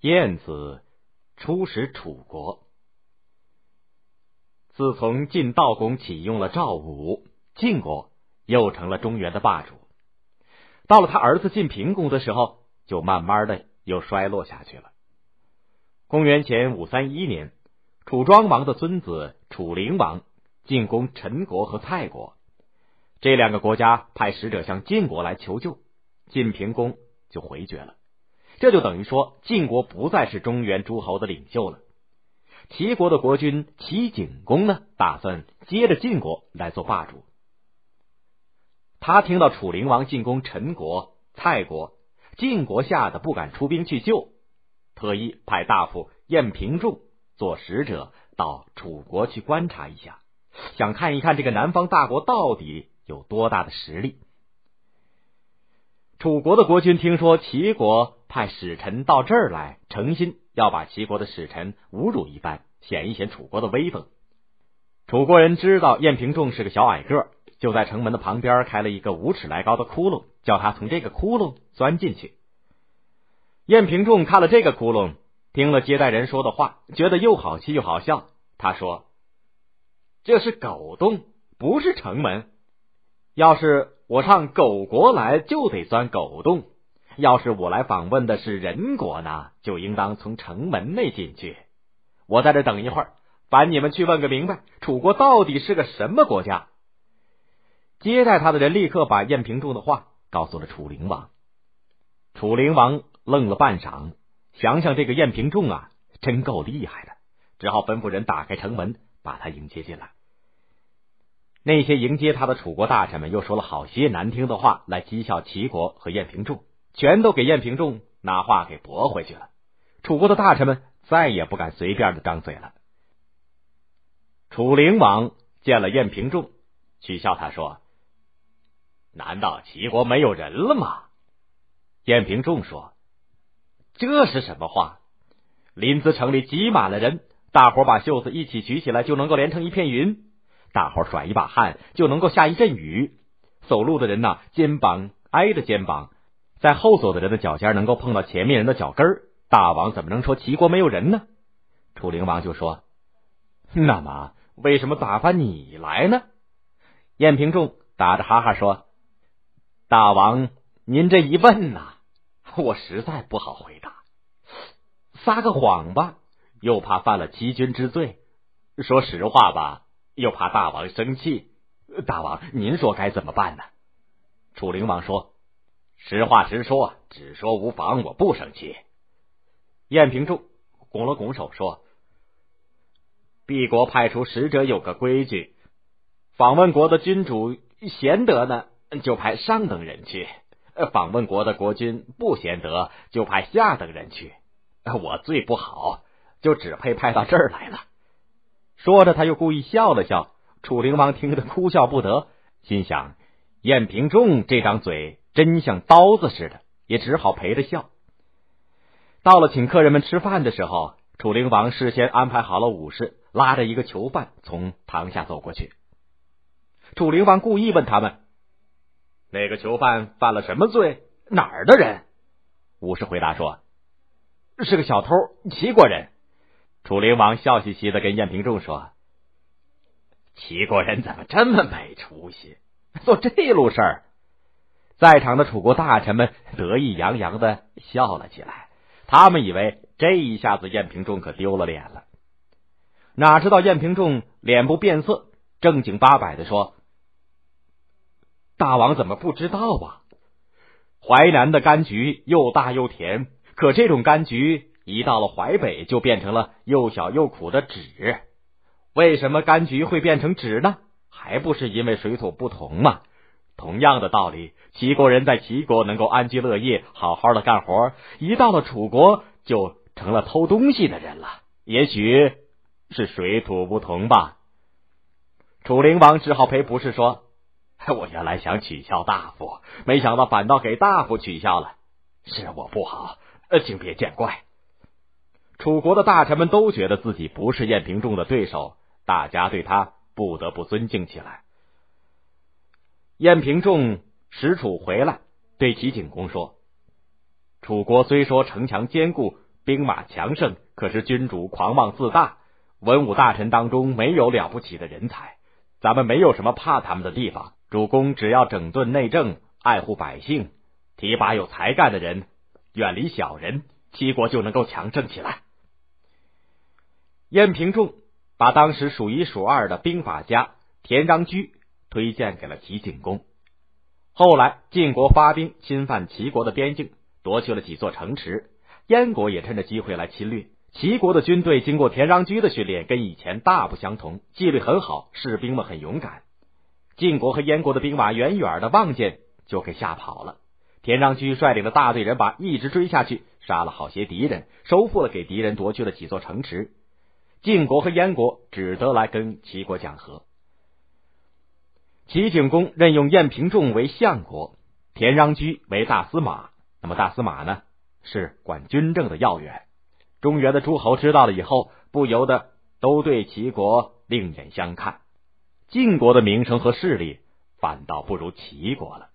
晏子出使楚国。自从晋悼公启用了赵武，晋国又成了中原的霸主。到了他儿子晋平公的时候，就慢慢的又衰落下去了。公元前五三一年，楚庄王的孙子楚灵王进攻陈国和蔡国，这两个国家派使者向晋国来求救，晋平公就回绝了。这就等于说，晋国不再是中原诸侯的领袖了。齐国的国君齐景公呢，打算接着晋国来做霸主。他听到楚灵王进攻陈国、蔡国，晋国吓得不敢出兵去救，特意派大夫晏平仲做使者到楚国去观察一下，想看一看这个南方大国到底有多大的实力。楚国的国君听说齐国派使臣到这儿来，诚心要把齐国的使臣侮辱一番，显一显楚国的威风。楚国人知道晏平仲是个小矮个。就在城门的旁边开了一个五尺来高的窟窿，叫他从这个窟窿钻进去。晏平仲看了这个窟窿，听了接待人说的话，觉得又好气又好笑。他说：“这是狗洞，不是城门。要是我上狗国来，就得钻狗洞；要是我来访问的是人国呢，就应当从城门内进去。我在这等一会儿，烦你们去问个明白，楚国到底是个什么国家。”接待他的人立刻把晏平仲的话告诉了楚灵王。楚灵王愣了半晌，想想这个晏平仲啊，真够厉害的，只好吩咐人打开城门，把他迎接进来。那些迎接他的楚国大臣们又说了好些难听的话来讥笑齐国和晏平仲，全都给燕平仲拿话给驳回去了。楚国的大臣们再也不敢随便的张嘴了。楚灵王见了燕平仲，取笑他说。难道齐国没有人了吗？燕平仲说：“这是什么话？临淄城里挤满了人，大伙把袖子一起举起来，就能够连成一片云；大伙甩一把汗，就能够下一阵雨。走路的人呐，肩膀挨着肩膀，在后走的人的脚尖能够碰到前面人的脚跟儿。大王怎么能说齐国没有人呢？”楚灵王就说：“那么为什么打发你来呢？”燕平仲打着哈哈说。大王，您这一问呐，我实在不好回答。撒个谎吧，又怕犯了欺君之罪；说实话吧，又怕大王生气。大王，您说该怎么办呢？楚灵王说：“实话实说，只说无妨，我不生气。”燕平仲拱了拱手说：“敝国派出使者有个规矩，访问国的君主贤德呢。”就派上等人去，访问国的国君不贤德，就派下等人去。我最不好，就只配派到这儿来了。说着，他又故意笑了笑。楚灵王听得哭笑不得，心想：燕平仲这张嘴真像刀子似的，也只好陪着笑。到了请客人们吃饭的时候，楚灵王事先安排好了武士，拉着一个囚犯从堂下走过去。楚灵王故意问他们。那个囚犯犯了什么罪？哪儿的人？武士回答说：“是个小偷，齐国人。”楚灵王笑嘻嘻的跟晏平仲说：“齐国人怎么这么没出息，做这路事儿？”在场的楚国大臣们得意洋洋的笑了起来。他们以为这一下子燕平仲可丢了脸了，哪知道燕平仲脸不变色，正经八百的说。大王怎么不知道啊？淮南的柑橘又大又甜，可这种柑橘一到了淮北就变成了又小又苦的枳。为什么柑橘会变成枳呢？还不是因为水土不同吗？同样的道理，齐国人在齐国能够安居乐业，好好的干活，一到了楚国就成了偷东西的人了。也许是水土不同吧。楚灵王只好赔不是说。我原来想取笑大夫，没想到反倒给大夫取笑了，是我不好，呃请别见怪。楚国的大臣们都觉得自己不是晏平仲的对手，大家对他不得不尊敬起来。晏平仲使楚回来，对齐景公说：“楚国虽说城墙坚固，兵马强盛，可是君主狂妄自大，文武大臣当中没有了不起的人才，咱们没有什么怕他们的地方。主公只要整顿内政，爱护百姓，提拔有才干的人，远离小人，齐国就能够强盛起来。晏平仲把当时数一数二的兵法家田章居推荐给了齐景公。后来晋国发兵侵犯齐国的边境，夺去了几座城池，燕国也趁着机会来侵略。齐国的军队经过田穰居的训练，跟以前大不相同，纪律很好，士兵们很勇敢。晋国和燕国的兵马远远的望见就给吓跑了。田穰居率领的大队人马一直追下去，杀了好些敌人，收复了给敌人夺去了几座城池。晋国和燕国只得来跟齐国讲和。齐景公任用晏平仲为相国，田穰苴为大司马。那么大司马呢，是管军政的要员。中原的诸侯知道了以后，不由得都对齐国另眼相看。晋国的名声和势力反倒不如齐国了。